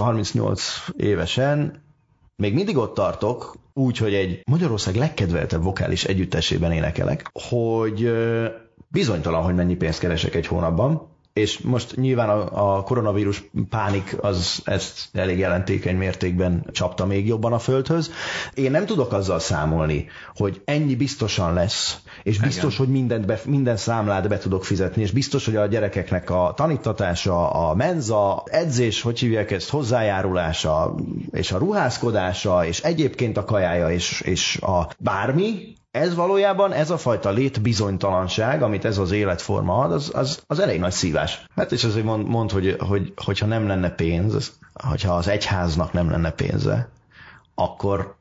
38 évesen még mindig ott tartok, úgy, hogy egy Magyarország legkedveltebb vokális együttesében énekelek, hogy bizonytalan, hogy mennyi pénzt keresek egy hónapban, és most nyilván a, a koronavírus pánik az ezt elég jelentékeny mértékben csapta még jobban a földhöz. Én nem tudok azzal számolni, hogy ennyi biztosan lesz, és biztos, Igen. hogy mindent be, minden számlát be tudok fizetni, és biztos, hogy a gyerekeknek a tanítatása, a menza, edzés, hogy hívják ezt, hozzájárulása, és a ruházkodása, és egyébként a kajája, és, és a bármi, ez valójában, ez a fajta létbizonytalanság, amit ez az életforma ad, az, az, az elég nagy szívás. Hát és azért mond, mond hogy, hogy, hogyha nem lenne pénz, hogyha az egyháznak nem lenne pénze, akkor,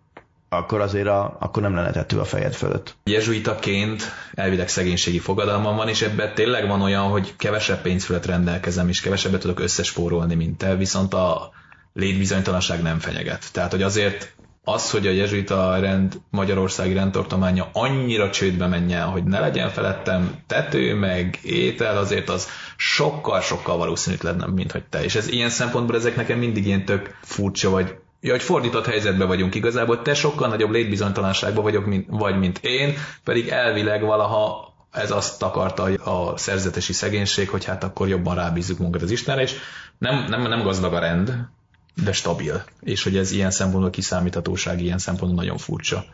akkor azért a, akkor nem lenne tettő a fejed fölött. Jezsuitaként elvileg szegénységi fogadalmam van, és ebben tényleg van olyan, hogy kevesebb pénz fölött rendelkezem, és kevesebbet tudok összespórolni, mint te, viszont a létbizonytalanság nem fenyeget. Tehát, hogy azért az, hogy a jezsuita rend, magyarországi rendtartománya annyira csődbe menjen, hogy ne legyen felettem tető, meg étel, azért az sokkal-sokkal valószínűtlenebb, mint hogy te. És ez ilyen szempontból ezek nekem mindig ilyen tök furcsa, vagy. Ja, hogy fordított helyzetben vagyunk. Igazából, te sokkal nagyobb létbizonytalanságban vagyok, mint, vagy mint én, pedig elvileg valaha ez azt akarta a szerzetesi szegénység, hogy hát akkor jobban rábízzuk munkat az Istenre, és nem, nem, nem gazdag a rend, de stabil. És hogy ez ilyen szempontból kiszámíthatóság ilyen szempontból nagyon furcsa.